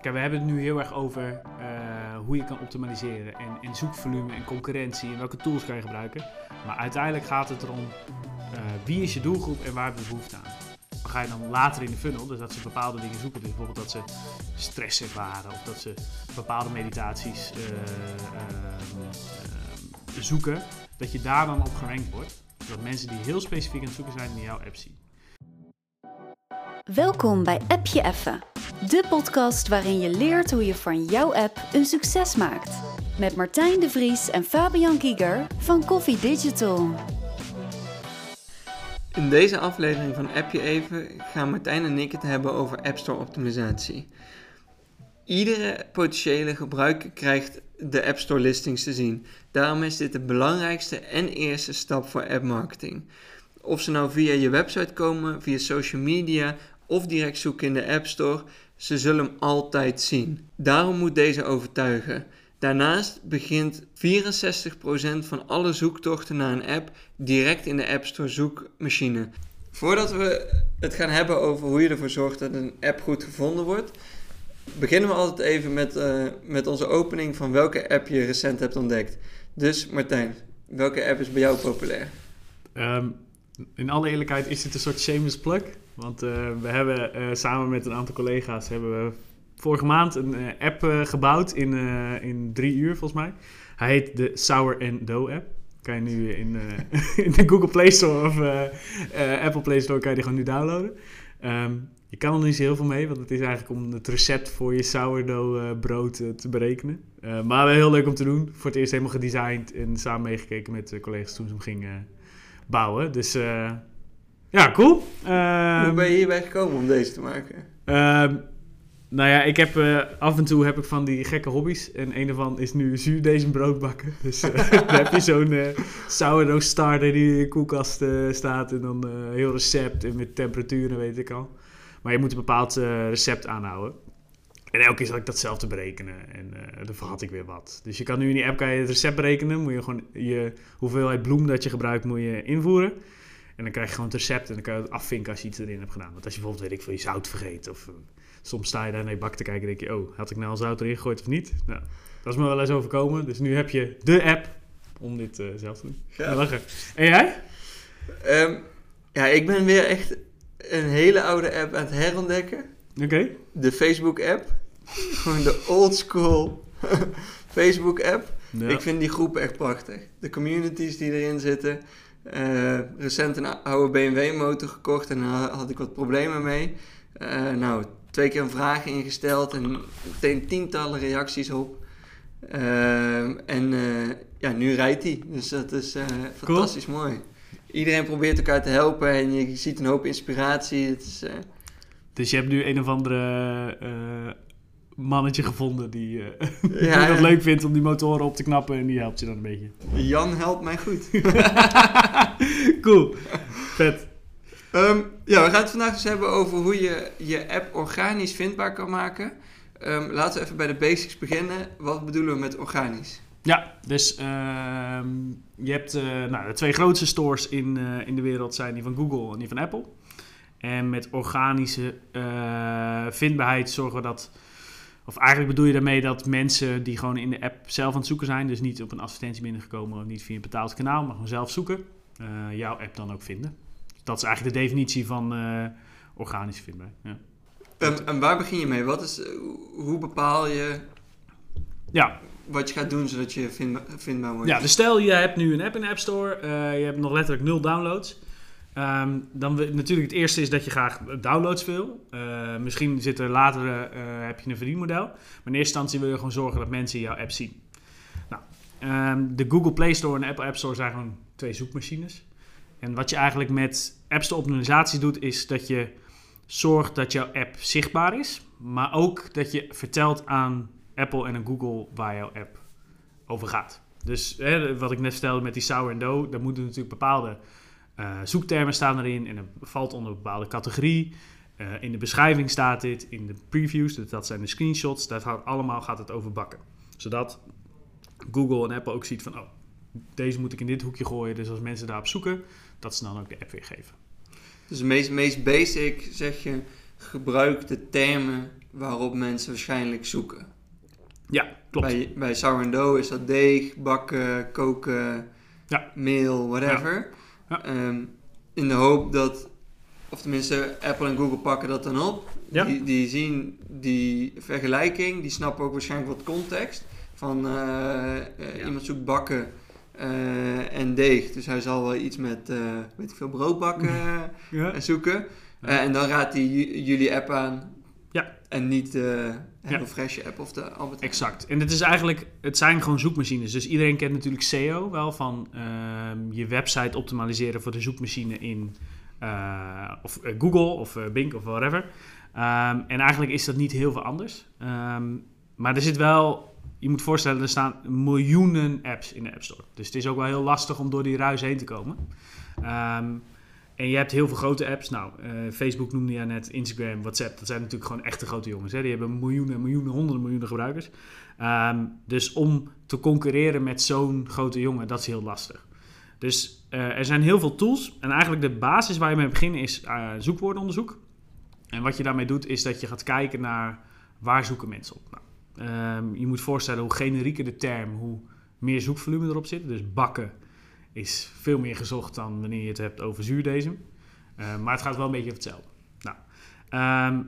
Kijk, we hebben het nu heel erg over eh, hoe je kan optimaliseren en, en zoekvolume en concurrentie en welke tools kan je gebruiken. Maar uiteindelijk gaat het erom eh, wie is je doelgroep en waar heb je behoefte aan. Dan ga je dan later in de funnel, dus dat ze bepaalde dingen zoeken. Dus bijvoorbeeld dat ze stress ervaren of dat ze bepaalde meditaties eh, ehm, ehm, zoeken. Dat je daar dan op gerankt wordt. Zodat mensen die heel specifiek aan het zoeken zijn in jouw app zien. Welkom bij Appje Effe, de podcast waarin je leert hoe je van jouw app een succes maakt. Met Martijn de Vries en Fabian Kieger van Coffee Digital. In deze aflevering van Appje Even gaan Martijn en ik het hebben over App Store optimisatie. Iedere potentiële gebruiker krijgt de App Store listings te zien. Daarom is dit de belangrijkste en eerste stap voor app marketing. Of ze nou via je website komen, via social media of direct zoeken in de App Store, ze zullen hem altijd zien. Daarom moet deze overtuigen. Daarnaast begint 64% van alle zoektochten naar een app direct in de App Store zoekmachine. Voordat we het gaan hebben over hoe je ervoor zorgt dat een app goed gevonden wordt, beginnen we altijd even met, uh, met onze opening van welke app je recent hebt ontdekt. Dus Martijn, welke app is bij jou populair? Um, in alle eerlijkheid is dit een soort shameless plug. Want uh, we hebben uh, samen met een aantal collega's hebben we vorige maand een uh, app gebouwd in, in drie uur volgens mij. Hij heet de Sour and Dough app. Kan je nu in, in de Google Play Store of Apple Play Store kan je die gewoon nu downloaden. Um, je kan er niet zo heel veel mee, want het is eigenlijk om het recept voor je sourdough brood te berekenen. maar wel heel leuk om te doen. Voor het eerst helemaal gedesigned en samen meegekeken met de collega's toen ze hem gingen bouwen. Dus ja, cool. Uh, Hoe ben je hierbij gekomen om deze te maken? Uh, nou ja, ik heb uh, af en toe heb ik van die gekke hobby's. En een daarvan is nu zuurdezen brood bakken. Dus dan heb je zo'n sourdough starter die in de koelkast staat. En dan heel recept en met temperaturen weet ik al. Maar je moet een bepaald recept aanhouden. En elke keer zat ik dat zelf te berekenen en uh, dan vergat ik weer wat. Dus je kan nu in die app kan je het recept berekenen. Moet je gewoon je hoeveelheid bloem dat je gebruikt moet je invoeren. En dan krijg je gewoon het recept en dan kan je het afvinken als je iets erin hebt gedaan. Want als je bijvoorbeeld, weet ik veel, je zout vergeet. Of uh, soms sta je daar naar je bak te kijken en denk je, oh, had ik nou al zout erin gegooid of niet? Nou, dat is me wel eens overkomen. Dus nu heb je de app om dit uh, zelf te doen. Ja. lachen. En jij? Um, ja, ik ben weer echt een hele oude app aan het herontdekken. Oké. Okay. De Facebook app. Gewoon de old school Facebook app. Ja. Ik vind die groepen echt prachtig. De communities die erin zitten. Uh, recent een oude BMW motor gekocht en daar had ik wat problemen mee. Uh, nou, twee keer een vraag ingesteld en meteen tientallen reacties op. Uh, en ja, nu rijdt hij. Dus dat is fantastisch cool. mooi. Iedereen probeert elkaar te helpen en je ziet een hoop inspiratie. Het is, dus je hebt nu een of andere mannetje gevonden die, uh, ja, die het leuk vindt om die motoren op te knappen en die helpt je dan een beetje. Jan helpt mij goed. cool, vet. Um, ja, we gaan het vandaag dus hebben over hoe je je app organisch vindbaar kan maken. Um, laten we even bij de basics beginnen. Wat bedoelen we met organisch? Ja, dus uh, je hebt uh, nou, de twee grootste stores in, uh, in de wereld zijn die van Google en die van Apple. En met organische vindbaarheid zorgen we dat of eigenlijk bedoel je daarmee dat mensen die gewoon in de app zelf aan het zoeken zijn, dus niet op een advertentie binnengekomen of niet via een betaald kanaal, maar gewoon zelf zoeken, uh, jouw app dan ook vinden. Dus dat is eigenlijk de definitie van uh, organische vindbaar. Ja. En, en, waar begin je mee? Wat is, hoe bepaal je ja. wat je gaat doen zodat je vindbaar, vindbaar wordt? Ja, dus stel je hebt nu een app in de App Store, uh, je hebt nog letterlijk nul downloads. Um, dan natuurlijk het eerste is dat je graag downloads wil. Uh, misschien zit er later uh, heb je een verdienmodel. Maar in eerste instantie wil je gewoon zorgen dat mensen jouw app zien. Nou, um, de Google Play Store en de Apple App Store zijn gewoon twee zoekmachines. En wat je eigenlijk met App Store optimalisatie doet, is dat je zorgt dat jouw app zichtbaar is. Maar ook dat je vertelt aan Apple en aan Google waar jouw app over gaat. Dus hè, wat ik net vertelde met die Sour and Dough, daar moeten natuurlijk bepaalde uh, zoektermen staan erin en het valt onder een bepaalde categorie. Uh, in de beschrijving staat dit, in de previews, dat zijn de screenshots, dat gaat allemaal gaat het over bakken. Zodat Google en Apple ook ziet van, oh, deze moet ik in dit hoekje gooien. Dus als mensen daarop zoeken, dat ze dan ook de app weergeven. Dus het meest, meest basic zeg je, gebruikte termen waarop mensen waarschijnlijk zoeken. Ja, klopt. Bij, bij sourdough is dat deeg, bakken, koken, Ja. meel, whatever. Ja. Ehm, in de hoop dat, of tenminste Apple en Google pakken dat dan op. Ja. Die, die zien die vergelijking, die snappen ook waarschijnlijk wat context. Van eh, eh, Ja. iemand zoekt bakken eh, en deeg. Dus hij zal wel iets met, weet ik veel, brood bakken Ja. zoeken. En dan raadt hij ju- jullie app aan. Ja. En niet de HelloFresh app of de Albert. Exact. En het is eigenlijk, het zijn gewoon zoekmachines. Dus iedereen kent natuurlijk SEO wel van ehm, je website optimaliseren voor de zoekmachine in eh, of eh, Google of eh, Bing of whatever. Ehm, en eigenlijk is dat niet heel veel anders. Ehm, maar er zit wel, je moet voorstellen, er staan miljoenen apps in de App Store. Dus het is ook wel heel lastig om door die ruis heen te komen. Ehm, en je hebt heel veel grote apps. Nou, eh, Facebook noemde je net, Instagram, WhatsApp. Dat zijn natuurlijk gewoon echte grote jongens. Hè? Die hebben miljoenen, miljoenen, honderden miljoenen gebruikers. Ehm, dus om te concurreren met zo'n grote jongen, dat is heel lastig. Dus eh, er zijn heel veel tools. En eigenlijk de basis waar je mee beginnen is eh, zoekwoordenonderzoek. En wat je daarmee doet, is dat je gaat kijken naar waar zoeken mensen op. Nou, ehm, je moet voorstellen, hoe generieker de term, hoe meer zoekvolume erop zit. Dus bakken is veel meer gezocht dan wanneer je het hebt over zuurdesem. Eh, maar het gaat wel een beetje over hetzelfde. Nou, ehm,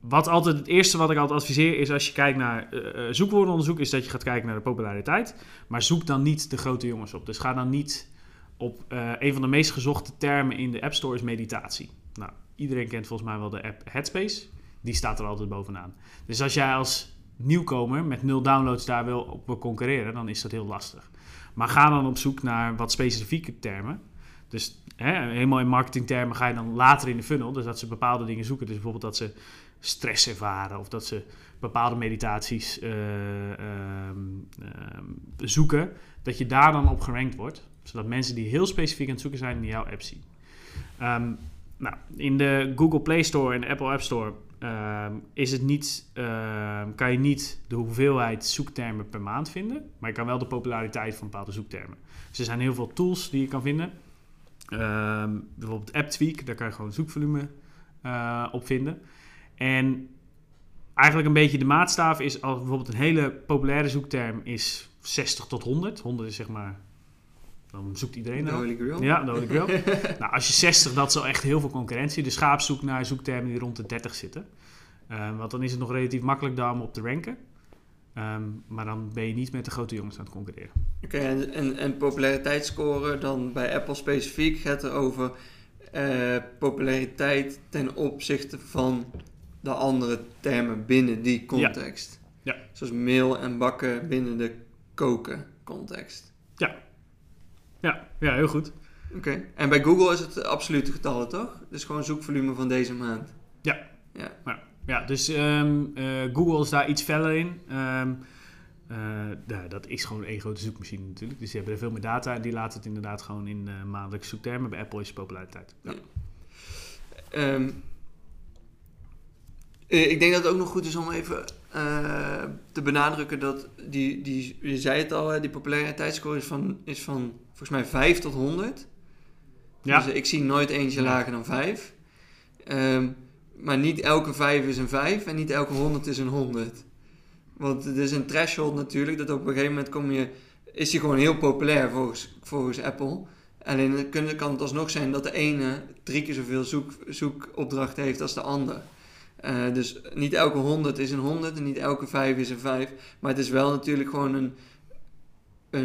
wat altijd het eerste wat ik altijd adviseer is als je kijkt naar eh, eh, zoekwoordenonderzoek, is dat je gaat kijken naar de populariteit. Maar zoek dan niet de grote jongens op. Dus ga dan niet op een van de meest gezochte termen in de App Store is meditatie. Nou, iedereen kent volgens mij wel de app Headspace. Die staat er altijd bovenaan. Dus als jij als nieuwkomer met nul downloads daar wil op concurreren, dan is dat heel lastig. Maar ga dan op zoek naar wat specifieke termen. Dus hè, helemaal in marketingtermen ga je dan later in de funnel. Dus dat ze bepaalde dingen zoeken. Dus bijvoorbeeld dat ze stress ervaren. Of dat ze bepaalde meditaties eh, ehm, ehm, zoeken. Dat je daar dan op gerankt wordt. Zodat mensen die heel specifiek aan het zoeken zijn in jouw app zien. Ehm, nou, in de Google Play Store en de Apple App Store ehm, is het niet, ehm, kan je niet de hoeveelheid zoektermen per maand vinden. Maar je kan wel de populariteit van bepaalde zoektermen. Dus er zijn heel veel tools die je kan vinden. Ehm, bijvoorbeeld AppTweak, daar kan je gewoon zoekvolume eh, op vinden. En eigenlijk een beetje de maatstaaf is als bijvoorbeeld een hele populaire zoekterm is 60 tot 100. 100 is zeg maar, dan zoekt iedereen De naar. Holy Grail. Ja, ik wel. nou, als je 60, dat is al echt heel veel concurrentie. De schaap zoekt naar zoektermen die rond de 30 zitten. Ehm, want dan is het nog relatief makkelijk daar om op te ranken. Ehm, maar dan ben je niet met de grote jongens aan het concurreren. Oké, en, en, en populariteitsscore dan bij Apple specifiek gaat er over eh, populariteit ten opzichte van de andere termen binnen die context. Ja. Zoals meel en bakken binnen de koken context. Ja, ja heel goed. Oké, en bij Google is het absolute getallen toch? Dus gewoon zoekvolume van deze maand. Ja. Ja. Ja, dus ehm, eh, Google is daar iets feller in. Ehm, eh, ja, dat is gewoon een grote zoekmachine natuurlijk. Dus die hebben er veel meer data en die laten het inderdaad gewoon in eh, maandelijkse zoektermen. Bij Apple is het populariteit. Ja. Ehm, eh, ik denk dat het ook nog goed is om even te benadrukken dat die, die, je zei het al, hè, die populariteitsscore is van, is van volgens mij 5 tot 100. Ja. Dus ik zie nooit eentje lager dan 5. Ehm, maar niet elke 5 is een 5 en niet elke 100 is een 100. Want het is een threshold natuurlijk, dat op een gegeven moment kom je, is die gewoon heel populair volgens, volgens Apple. Alleen kan het alsnog zijn dat de ene drie keer zoveel zoek, zoekopdrachten heeft als de ander. Eh, dus niet elke 100 is een 100 en niet elke 5 is een 5. Maar het is wel natuurlijk gewoon een,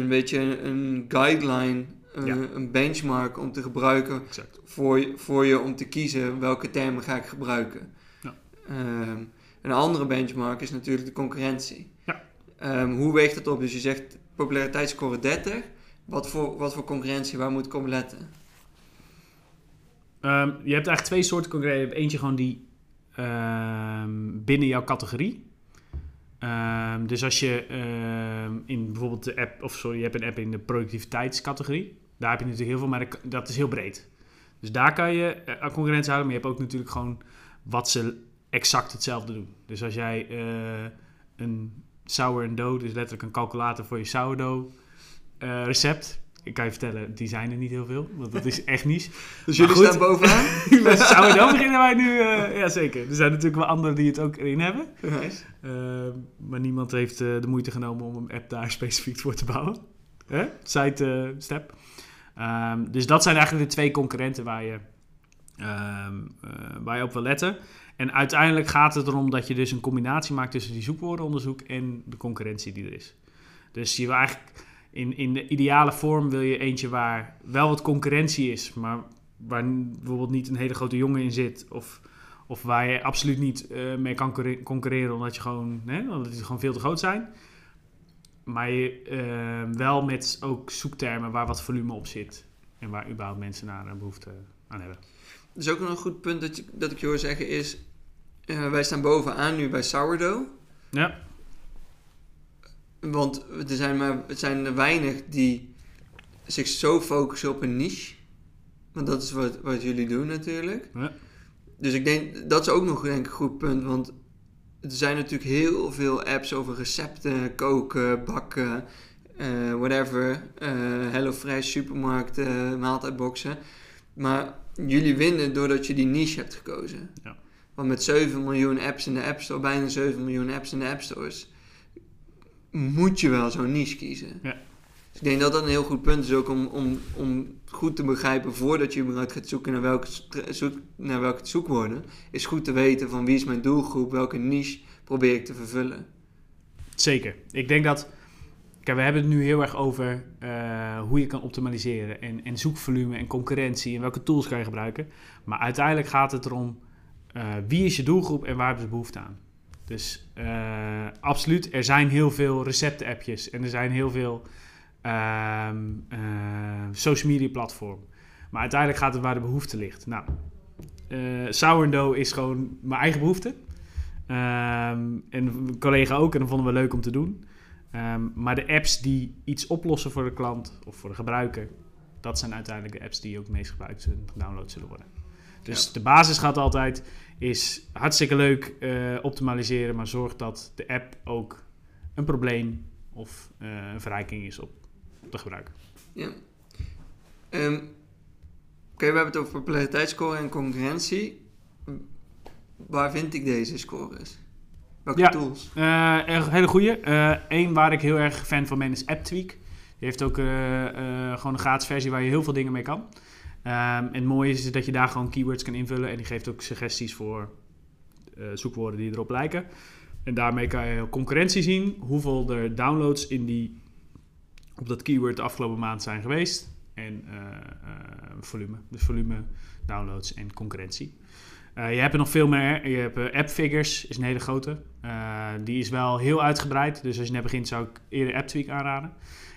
een beetje een, een guideline, een, Ja. een benchmark om te gebruiken Exact. voor je, voor je om te kiezen welke termen ga ik gebruiken. Ja. Ehm, een andere benchmark is natuurlijk de concurrentie. Ja. Ehm, hoe weegt dat op? Dus je zegt populariteitsscore 30. Wat voor, wat voor concurrentie, waar moet ik op letten? Ehm, je hebt eigenlijk twee soorten concurrentie. Je hebt eentje gewoon die binnen jouw categorie. Ehm, dus als je ehm, in bijvoorbeeld de app, of sorry, je hebt een app in de productiviteitscategorie. Daar heb je natuurlijk heel veel, maar dat- is heel breed. Dus daar kan je eh, concurrentie houden, maar je hebt ook natuurlijk gewoon wat ze exact hetzelfde doen. Dus als jij eh, een sour and dough, dus letterlijk een calculator voor je sourdough eh, recept, ik kan je vertellen, die zijn er niet heel veel. Want dat is echt niche. Dus Maar jullie goed. staan bovenaan? Met Sourdough beginnen wij nu... eh ja, zeker. Er zijn natuurlijk wel anderen die het ook erin hebben. Nice. Eh, maar niemand heeft eh, de moeite genomen om een app daar specifiek voor te bouwen. Site eh, step. Ehm, dus dat zijn eigenlijk de twee concurrenten waar je, ehm, eh, waar je op wil letten. En uiteindelijk gaat het erom dat je dus een combinatie maakt tussen die zoekwoordenonderzoek en de concurrentie die er is. Dus je wil eigenlijk in, in de ideale vorm wil je eentje waar wel wat concurrentie is, maar waar bijvoorbeeld niet een hele grote jongen in zit. Of, of waar je absoluut niet eh, mee kan concurre- concurreren omdat je gewoon, hè, omdat die gewoon veel te groot zijn. Maar je eh, wel met ook zoektermen waar wat volume op zit. En waar überhaupt mensen naar een behoefte aan hebben. Dus ook nog een goed punt dat, je, dat ik je hoor zeggen is... eh, wij staan bovenaan nu bij sourdough. Ja, Want er zijn, maar, er zijn er weinig die zich zo focussen op een niche. Want dat is wat, wat jullie doen natuurlijk. Ja. Dus ik denk, dat is ook nog denk ik, een goed punt. Want er zijn natuurlijk heel veel apps over recepten, koken, bakken, eh, whatever. eh HelloFresh, supermarkten, maaltijdboxen. Maar jullie winnen doordat je die niche hebt gekozen. Ja. Want met 7 miljoen apps in de App Store, bijna 7 miljoen apps in de App Stores, moet je wel zo'n niche kiezen. Ja. Dus ik denk dat dat een heel goed punt is ook om, om, om goed te begrijpen voordat je überhaupt gaat zoeken naar welke, zoek, naar welke zoekwoorden. Is goed te weten van wie is mijn doelgroep, welke niche probeer ik te vervullen. zeker. Ik denk dat... Kijk, we hebben het nu heel erg over eh, hoe je kan optimaliseren. En, en zoekvolume en concurrentie en welke tools kan je gebruiken. Maar uiteindelijk gaat het erom eh, wie is je doelgroep en waar hebben ze behoefte aan. Dus eh, absoluut, er zijn heel veel recepten-appjes en er zijn heel veel ehm, eh, social media platformen. Maar uiteindelijk gaat het waar de behoefte ligt. Nou, eh sourdough is gewoon mijn eigen behoefte. Ehm, en een collega ook, en dat vonden we leuk om te doen. Ehm, maar de apps die iets oplossen voor de klant of voor de gebruiker, dat zijn uiteindelijk de apps die ook meest gebruikt en gedownload zullen worden. Dus de basis gaat altijd, is hartstikke leuk eh, optimaliseren, maar zorg dat de app ook een probleem of eh, een verrijking is op de gebruiker. Ja. Ehm, Oké, we hebben het over populariteitsscore en concurrentie. Waar vind ik deze scores? Welke Ja. tools? Een hele goeie. Eén waar ik heel erg fan van ben is AppTweak. Die heeft ook gewoon een gratis versie waar je heel veel dingen mee kan. Ehm, en het mooie is dat je daar gewoon keywords kan invullen. En die geeft ook suggesties voor eh, zoekwoorden die erop lijken. En daarmee kan je concurrentie zien. Hoeveel er downloads in die, op dat keyword de afgelopen maand zijn geweest. En eh, eh, volume. Dus volume, downloads en concurrentie. Je hebt er nog veel meer. Je hebt App Figures, is een hele grote. Die is wel heel uitgebreid. Dus als je net begint zou ik eerder AppTweak aanraden.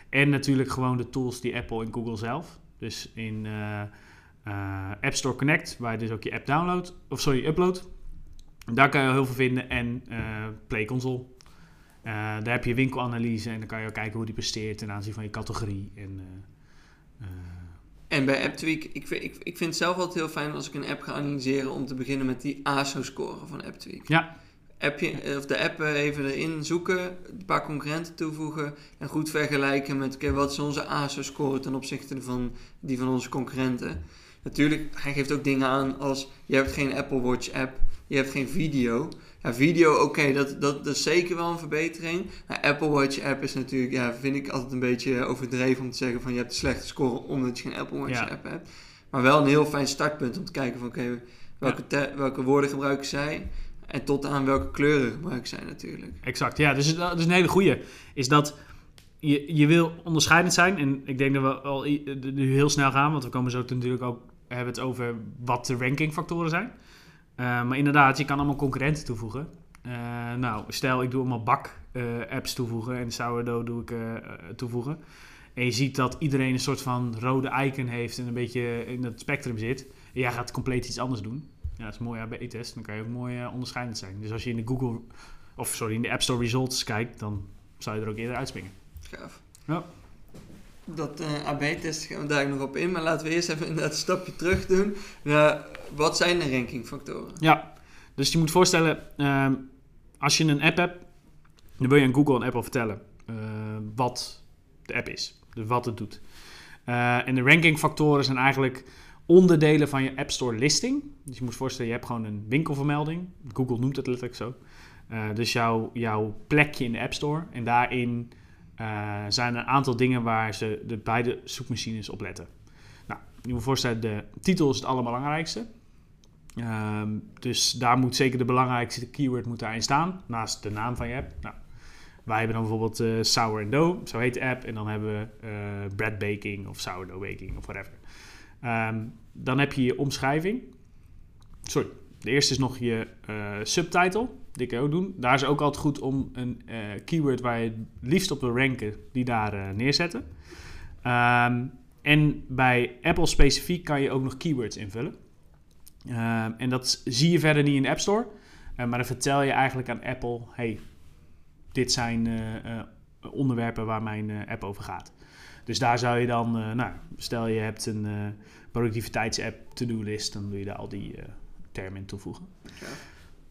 En natuurlijk gewoon de tools die Apple en Google zelf. Dus in eh, eh, App Store Connect, waar je dus ook je app download, of sorry, upload. Daar kan je heel veel vinden. En eh, Play Console. Daar heb je winkelanalyse en dan kan je ook kijken hoe die presteert ten aanzien van je categorie. En, En bij AppTweak, ik vind, ik, ik vind het zelf altijd heel fijn als ik een app ga analyseren om te beginnen met die ASO-score van AppTweak. ja, Appje, eh, of de app eh, even erin zoeken, een paar concurrenten toevoegen en goed vergelijken met oké, wat is onze ASO-score ten opzichte van die van onze concurrenten. Natuurlijk, hij geeft ook dingen aan als je hebt geen Apple Watch app, je hebt geen video. Ja, video, oké, dat, dat, dat is zeker wel een verbetering. Maar Apple Watch app is natuurlijk, ja, vind ik altijd een beetje overdreven om te zeggen van je hebt een slechte score omdat je geen Apple Watch Ja. app hebt. Maar wel een heel fijn startpunt om te kijken van oké, welke, welke woorden gebruiken zij en tot aan welke kleuren gebruiken zij natuurlijk. Exact, ja. Dus dat is een hele goeie. Is dat je, je wil onderscheidend zijn. En ik denk dat we al nu heel snel gaan. Want we komen zo natuurlijk ook hebben het over wat de rankingfactoren zijn. Eh, maar inderdaad, je kan allemaal concurrenten toevoegen. Eh, nou, stel ik doe allemaal bak-apps toevoegen en sourdough doe ik eh, eh, toevoegen. En je ziet dat iedereen een soort van rode icon heeft en een beetje in het spectrum zit. En jij gaat compleet iets anders doen. Ja, dat is een mooie AB-test. Dan kan je ook mooi eh, onderscheidend zijn. Dus als je in de Google, of sorry, in de App Store results kijkt, dan zou je er ook eerder uitspringen. Gaaf. Ja. Dat eh, AB-test gaan we daar nog op in, maar laten we eerst even inderdaad een stapje terug doen. wat zijn de rankingfactoren? Ja, dus je moet voorstellen, ehm, als je een app hebt, dan wil je aan Google en Apple vertellen eh, wat de app is. Dus wat het doet. Uh, en de rankingfactoren zijn eigenlijk onderdelen van je App Store listing. Dus je moet voorstellen, je hebt gewoon een winkelvermelding. Google noemt het letterlijk zo. Uh, dus jouw, jouw plekje in de App Store. En daarin uh, zijn een aantal dingen waar ze de beide zoekmachines op letten. Nou, je moet voorstellen, de titel is het allerbelangrijkste. Um, dus daar moet zeker de belangrijkste keyword moet daarin staan, naast de naam van je app. Nou, wij hebben dan bijvoorbeeld uh, Sour Dough, zo heet de app. En dan hebben we bread baking of sourdough baking of whatever. Um, dan heb je je omschrijving. Sorry, de eerste is nog je uh, subtitle. Die kan je ook doen. Daar is ook altijd goed om een keyword waar je het liefst op wil ranken, die daar neerzetten. Um, en bij Apple specifiek kan je ook nog keywords invullen. Uh, en dat zie je verder niet in de App Store. Maar dan vertel je eigenlijk aan Apple: hey, dit zijn onderwerpen waar mijn app over gaat. Dus daar zou je dan, nou, stel je hebt een productiviteitsapp, to-do-list, dan doe je daar al die termen in toevoegen. Ja.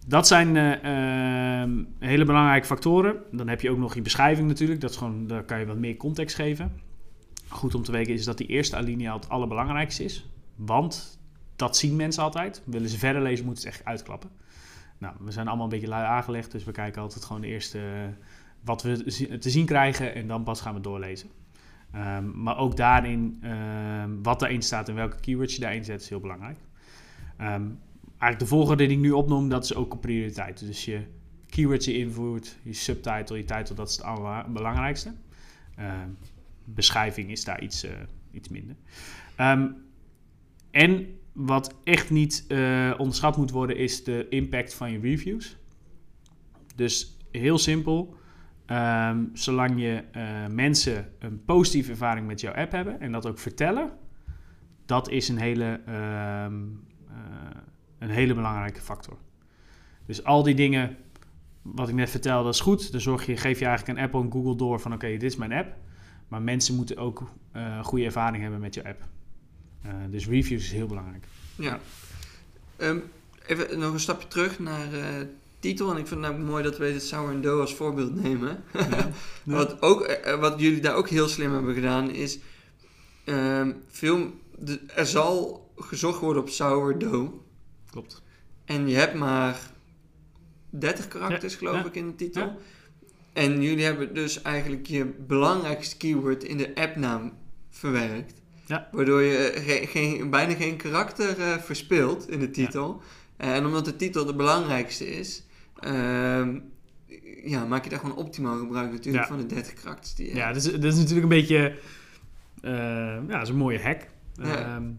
Dat zijn ehm, hele belangrijke factoren. Dan heb je ook nog je beschrijving natuurlijk. Dat is gewoon, daar kan je wat meer context geven. Goed om te weten is dat die eerste alinea het allerbelangrijkste is. Want dat zien mensen altijd. Willen ze verder lezen, moeten ze echt uitklappen. Nou, we zijn allemaal een beetje lui aangelegd, dus we kijken altijd gewoon de eerste wat we te zien krijgen en dan pas gaan we doorlezen. Um, maar ook daarin, um, wat daarin staat en welke keywords je daarin zet, is heel belangrijk. Um, eigenlijk de volgorde die ik nu opnoem, dat is ook een prioriteit. Dus je keywords je invoert, je subtitle, je title, dat is het allerbelangrijkste. beschrijving is daar iets, uh, iets minder. en wat echt niet uh, onderschat moet worden, is de impact van je reviews. Dus heel simpel. Um, zolang je uh, mensen een positieve ervaring met jouw app hebben en dat ook vertellen, dat is een hele, um, uh, een hele belangrijke factor. Dus al die dingen, wat ik net vertelde, dat is goed. Dan zorg je, geef je eigenlijk aan Apple en Google door van oké, dit is mijn app. Maar mensen moeten ook uh, goede ervaring hebben met je app. Dus reviews is heel belangrijk. Ja. Um, even nog een stapje terug naar titel. En ik vind het mooi dat we dit Sour and Dough als voorbeeld nemen. Ja. wat, ook, uh, wat jullie daar ook heel slim hebben gedaan is... Um, veel, de, er zal gezocht worden op sourdough. Klopt. En je hebt maar 30 karakters, ja. geloof ik, in de titel. En jullie hebben dus eigenlijk je belangrijkste keyword in de appnaam verwerkt. Ja. Waardoor je geen, geen, bijna geen karakter uh, verspeelt in de titel. En omdat de titel de belangrijkste is, uh, ja, maak je daar gewoon optimaal gebruik natuurlijk van de 30 karakters die je Ja, dat is, dat is natuurlijk een beetje uh, ja, dat is een mooie hack. Ehm,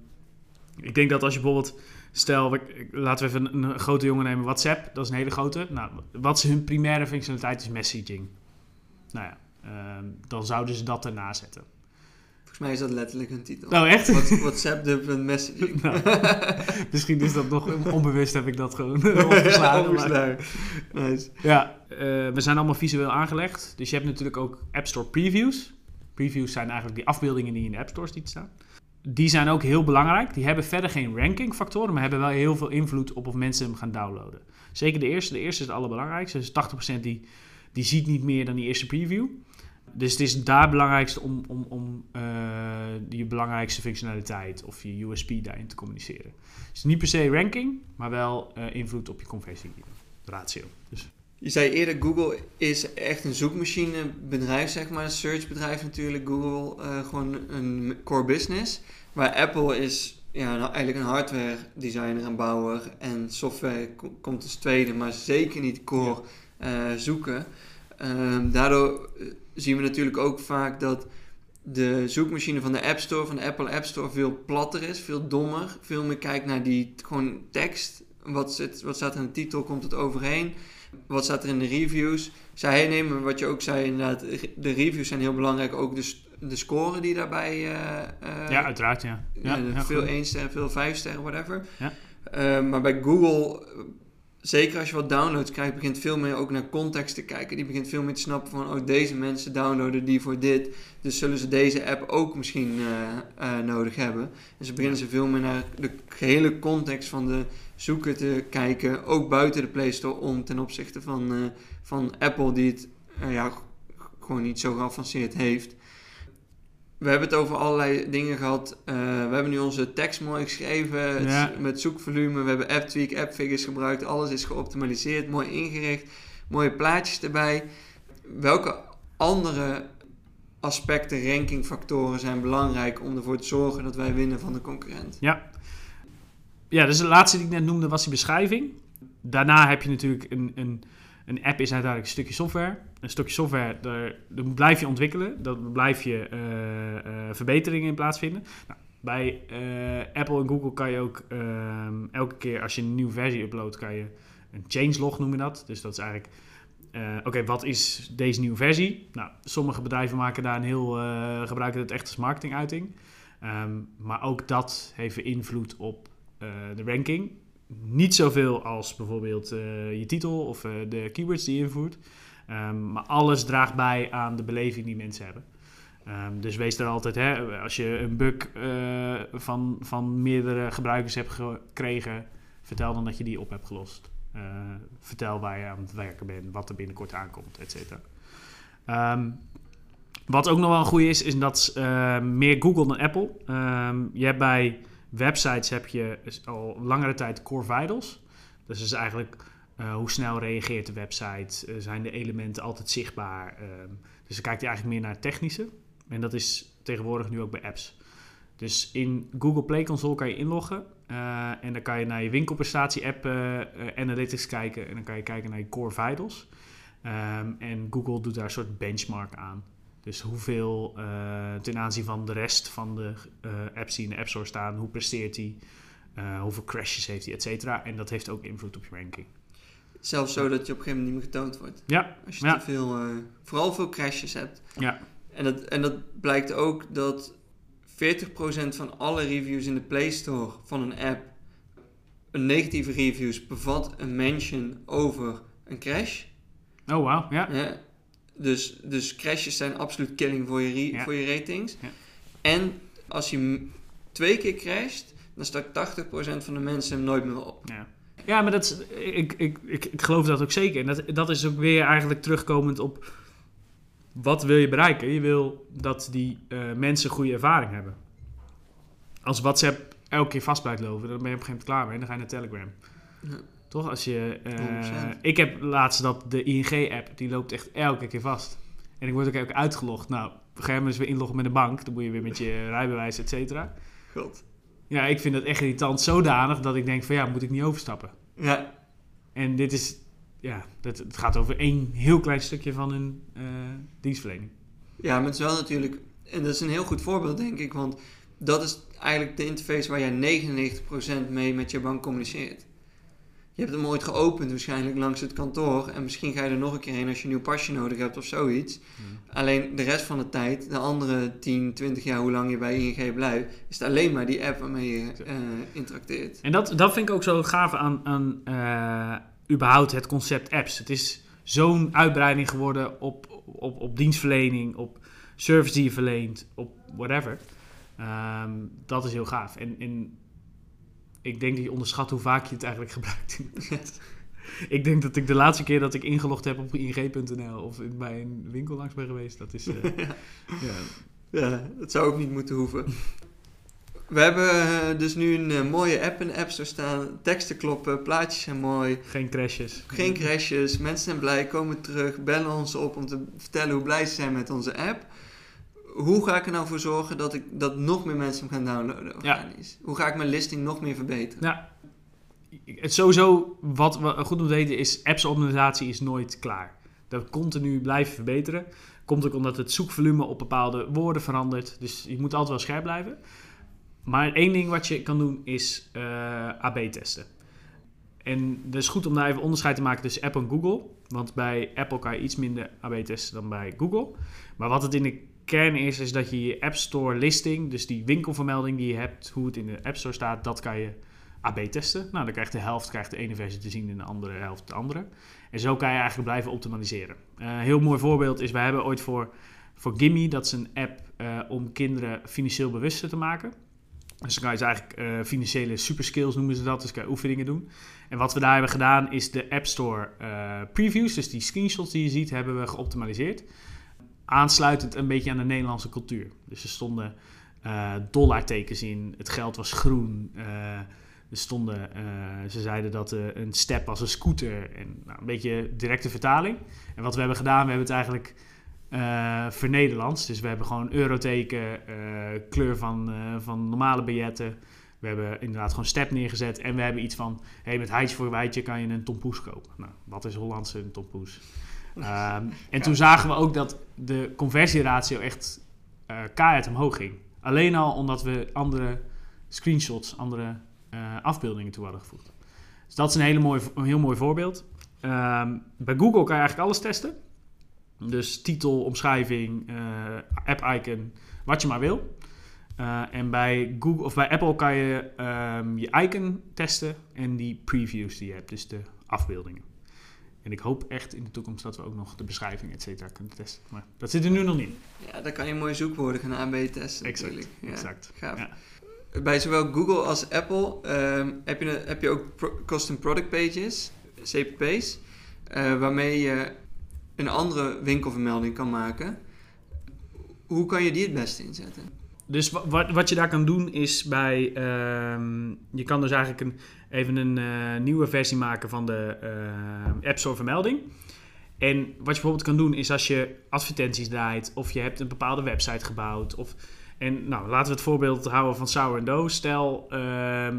ik denk dat als je bijvoorbeeld, stel, laten we even een, een, grote jongen nemen, WhatsApp, dat is een hele grote. Nou, wat is hun primaire functionaliteit is messaging. Nou ja, ehm, dan zouden ze dat erna zetten. Volgens mij is dat letterlijk een titel. Oh, echt? WhatsApp de messaging. Nou, misschien is dat nog onbewust, heb ik dat gewoon opgeslagen. nice. Ja, uh, we zijn allemaal visueel aangelegd. Dus je hebt natuurlijk ook App Store previews. Previews zijn eigenlijk die afbeeldingen die in de App Store ziet staan. Die zijn ook heel belangrijk. Die hebben verder geen rankingfactoren, maar hebben wel heel veel invloed op of mensen hem gaan downloaden. Zeker de eerste. De eerste is het allerbelangrijkste. Dus 80% die, die ziet niet meer dan die eerste preview dus het is daar belangrijkste om, om, om uh, je belangrijkste functionaliteit of je USP daarin te communiceren. Dus niet per se ranking, maar wel uh, invloed op je conversieratio. Dus. Je zei eerder, Google is echt een zoekmachinebedrijf, zeg maar. Een searchbedrijf natuurlijk. Google uh, gewoon een core business. Waar Apple is ja, nou, eigenlijk een hardware designer en bouwer. En software komt als tweede, maar zeker niet core ja. zoeken. Um, daardoor zien we natuurlijk ook vaak dat de zoekmachine van de App Store, van de Apple App Store, veel platter is, veel dommer. Veel meer kijkt naar die gewoon tekst. Wat, zit, wat staat er in de titel? Komt het overheen? Wat staat er in de reviews? Zij nemen, wat je ook zei, inderdaad, de reviews zijn heel belangrijk. Ook de, de score die daarbij. Uh, uh, ja, uiteraard, ja. ja, ja veel 1 sterren, veel 5 sterren, whatever. Ja. Uh, maar bij Google zeker als je wat downloads krijgt, begint veel meer ook naar context te kijken. Die begint veel meer te snappen van, oh, deze mensen downloaden die voor dit. Dus zullen ze deze app ook misschien uh, uh, nodig hebben. En ze beginnen ze veel meer naar de gehele context van de zoeker te kijken. Ook buiten de Play Store om ten opzichte van, uh, van Apple, die het ja, gewoon niet zo geavanceerd heeft. We hebben het over allerlei dingen gehad. Eh, we hebben nu onze tekst mooi geschreven Ja. met zoekvolume. We hebben AppTweak, AppFigures gebruikt. Alles is geoptimaliseerd, mooi ingericht. Mooie plaatjes erbij. Welke andere aspecten, rankingfactoren zijn belangrijk om ervoor te zorgen dat wij winnen van de concurrent? Ja. Ja, dus de laatste die ik net noemde was die beschrijving. Daarna heb je natuurlijk een, een, een app is uiteindelijk een stukje software. Een stukje software, daar, blijf je ontwikkelen. Daar blijf je eh, eh, verbeteringen in plaatsvinden. Nou, bij eh, Apple en Google kan je ook ehm, elke keer als je een nieuwe versie uploadt, kan je een changelog noemen dat. Dus dat is eigenlijk, oké, wat is deze nieuwe versie? Nou, sommige bedrijven maken daar een heel, eh, gebruiken het echt als marketinguiting. Ehm, maar ook dat heeft invloed op de ranking. Niet zoveel als bijvoorbeeld eh, je titel of eh, de keywords die je invoert. Ehm, maar alles draagt bij aan de beleving die mensen hebben. Ehm, dus wees daar altijd, hè, als je een bug eh, van, van meerdere gebruikers hebt gekregen, vertel dan dat je die op hebt gelost. Vertel waar je aan het werken bent, wat er binnenkort aankomt, et cetera. Ehm, wat ook nog wel een goede is, is dat meer Google dan Apple. Je hebt bij websites heb je al langere tijd core vitals. Dus is eigenlijk eh, hoe snel reageert de website, Eh, zijn de elementen altijd zichtbaar. Ehm, dus dan kijkt hij eigenlijk meer naar het technische. En dat is tegenwoordig nu ook bij apps. Dus in Google Play Console kan je inloggen. eh, en dan kan je naar je winkelprestatie app analytics kijken. En dan kan je kijken naar je core vitals. Ehm, en Google doet daar een soort benchmark aan. Dus hoeveel eh, ten aanzien van de rest van de eh, apps die in de App Store staan, hoe presteert die, eh, hoeveel crashes heeft hij, et cetera. En dat heeft ook invloed op je ranking. Zelfs zo dat je op een gegeven moment niet meer getoond wordt. Ja, Als je Ja. te veel, vooral veel crashes hebt. ja, En dat, en dat blijkt ook dat 40% van alle reviews in de Play Store van een app, een negatieve reviews, bevat een mention over een crash. oh wauw, ja. Ja. Dus, dus crashes zijn absoluut killing voor je, Ja. voor je ratings. Ja. En als je twee keer crasht, dan start 80% van de mensen hem nooit meer op. Ja, ja maar dat is, ik, ik, ik, ik geloof dat ook zeker. En dat, dat is ook weer eigenlijk terugkomend op wat wil je bereiken? Je wil dat die eh, mensen goede ervaring hebben. Als WhatsApp elke keer vast blijft lopen, dan ben je op een gegeven moment klaar mee. En dan ga je naar Telegram. Ja. Toch? Als je, eh, 100%. ik heb laatst dat de ING-app, die loopt echt elke keer vast. En ik word ook, ook uitgelogd. Nou, moment is weer inloggen met een bank. Dan moet je weer met je rijbewijs, et cetera. God. Ja, ik vind dat echt irritant zodanig dat ik denk van ja, moet ik niet overstappen. Ja, En dit is, ja, dat, het gaat over één heel klein stukje van hun eh, dienstverlening. Ja, maar het is wel natuurlijk, en dat is een heel goed voorbeeld denk ik, want dat is eigenlijk de interface waar jij 99% mee met je bank communiceert. Je hebt hem ooit geopend waarschijnlijk langs het kantoor en misschien ga je er nog een keer heen als je een nieuw pasje nodig hebt of zoiets. Alleen de rest van de tijd, de andere 10, 20 jaar hoe lang je bij ING blijft, is het alleen maar die app waarmee je eh, interacteert. En dat, dat vind ik ook zo gaaf aan, aan eh, überhaupt het concept apps. Het is zo'n uitbreiding geworden op, op, op dienstverlening, op service die je verleent, op whatever. Ehm, dat is heel gaaf. En, en ik denk dat je onderschat hoe vaak je het eigenlijk gebruikt. ik denk dat ik de laatste keer dat ik ingelogd heb op ing.nl of bij een winkel langs ben geweest, dat is... eh, ja, Ja, dat zou ook niet moeten hoeven. We hebben eh, dus nu een eh, mooie app in de App Store staan. Teksten kloppen, plaatjes zijn mooi. geen crashes. Geen crashes, mensen zijn blij, komen terug, bellen ons op om te vertellen hoe blij ze zijn met onze app. Hoe ga ik er nou voor zorgen dat, ik, dat nog meer mensen hem gaan downloaden organisch? Hoe ga ik mijn listing nog meer verbeteren? Ja, het sowieso, wat we goed om te weten is, appsoptimalisatie is nooit klaar. Dat continu blijven verbeteren. Komt ook omdat het zoekvolume op bepaalde woorden verandert. Dus je moet altijd wel scherp blijven. Maar één ding wat je kan doen is eh, AB testen. En het is goed om daar even onderscheid te maken tussen Apple en Google. Want bij Apple kan je iets minder AB testen dan bij Google. Maar wat het in de kern is, is dat je je App Store listing, dus die winkelvermelding die je hebt, hoe het in de App Store staat, dat kan je AB testen. Nou, dan krijgt de helft krijgt de ene versie te zien en de andere helft de andere. En zo kan je eigenlijk blijven optimaliseren. Eh, Een heel mooi voorbeeld is, wij hebben ooit voor, voor Gimme, dat is een app eh, om kinderen financieel bewuster te maken. Dus dan kan je eigenlijk eh, financiële superskills noemen ze dat, dus kan je oefeningen doen. En wat we daar hebben gedaan is de App Store previews, dus die screenshots die je ziet, hebben we geoptimaliseerd. Aansluitend een beetje aan de Nederlandse cultuur. Dus er stonden uh, dollartekens in, het geld was groen. Uh, er stonden, uh, ze zeiden dat een step was een scooter. En nou, een beetje directe vertaling. En wat we hebben gedaan, we hebben het eigenlijk vernederlands. Dus we hebben gewoon euroteken, kleur van, van normale biljetten. We hebben inderdaad gewoon step neergezet. En we hebben iets van, hey, met heidje voor wijtje kan je een tompoes kopen. Nou, wat is Hollandse een tompoes? Um, en toen zagen we ook dat de conversieratio echt uh, omhoog ging. Alleen al omdat we andere screenshots, andere uh, afbeeldingen toe hadden gevoegd. Dus dat is een, hele mooi, een heel mooi voorbeeld. Um, bij Google kan je eigenlijk alles testen. Dus titel, omschrijving, uh, app-icon, wat je maar wil. En bij, Google, of bij Apple kan je um, je icon testen en die previews die je hebt, dus de afbeeldingen. En ik hoop echt in de toekomst dat we ook nog de beschrijving, et cetera, kunnen testen. Maar dat zit er nu nog niet. Ja, daar kan je mooie zoekwoorden gaan AB testen exact, natuurlijk. Ja, exact. Gaaf. Ja. Bij zowel Google als Apple um, heb, je, heb je ook pro custom product pages, CPP's, uh, waarmee je een andere winkelvermelding kan maken. Hoe kan je die het beste inzetten? Dus wat, wat je daar kan doen is bij. Um, je kan dus eigenlijk een, even een uh, nieuwe versie maken van de uh, App Store vermelding. En wat je bijvoorbeeld kan doen is als je advertenties draait of je hebt een bepaalde website gebouwd. Of, en nou, laten we het voorbeeld houden van Sour and Dough. Stel, uh,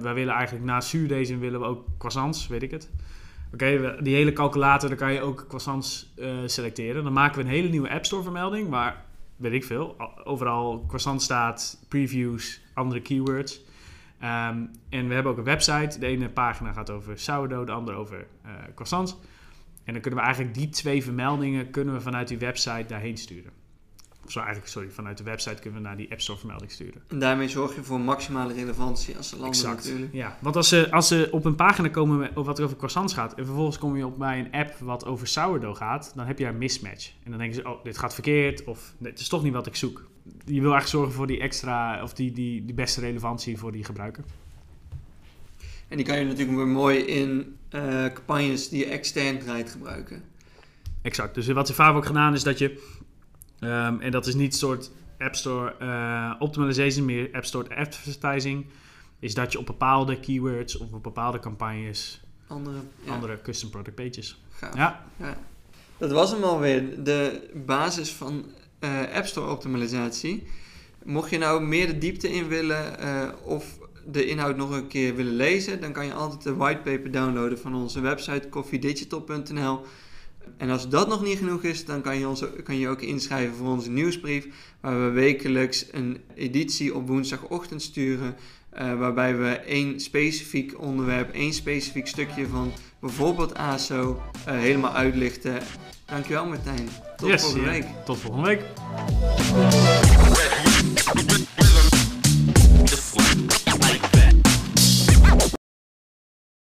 wij willen eigenlijk na zuurdezen willen we ook croissants, weet ik het. Oké, die hele calculator, daar kan je ook croissants selecteren. Dan maken we een hele nieuwe App Store vermelding waar weet ik veel, overal croissant staat, previews, andere keywords. Um, en we hebben ook een website. De ene pagina gaat over sourdough, de andere over uh, croissants. En dan kunnen we eigenlijk die twee vermeldingen kunnen we vanuit die website daarheen sturen. Of zo eigenlijk, sorry, vanuit de website kunnen we naar die App Store vermelding sturen. En daarmee zorg je voor maximale relevantie als ze landen exact. natuurlijk. Ja, want als ze, als ze op een pagina komen met, wat er over croissants gaat... en vervolgens kom je op bij een app wat over sourdough gaat... dan heb je een mismatch. En dan denken ze, oh, dit gaat verkeerd of het is toch niet wat ik zoek. Je wil eigenlijk zorgen voor die extra, of die, die, die beste relevantie voor die gebruiker. En die kan je natuurlijk weer mooi in uh, campagnes die je extern draait gebruiken. Exact. Dus wat ze vaak ook gedaan is dat je... Um, en dat is niet een soort App Store uh, optimization, meer App Store advertising. Is dat je op bepaalde keywords of op bepaalde campagnes andere, ja. andere custom product pages. Gaaf. Ja. ja. Dat was hem alweer. De basis van uh, App Store optimalisatie. Mocht je nou meer de diepte in willen uh, of de inhoud nog een keer willen lezen, dan kan je altijd de whitepaper downloaden van onze website koffiedigital.nl. En als dat nog niet genoeg is, dan kan je, ons, kan je ook inschrijven voor onze nieuwsbrief, waar we wekelijks een editie op woensdagochtend sturen, uh, waarbij we één specifiek onderwerp, één specifiek stukje van bijvoorbeeld ASO helemaal uitlichten. Dankjewel Martijn. Tot yes, volgende week. Ja. Tot volgende week.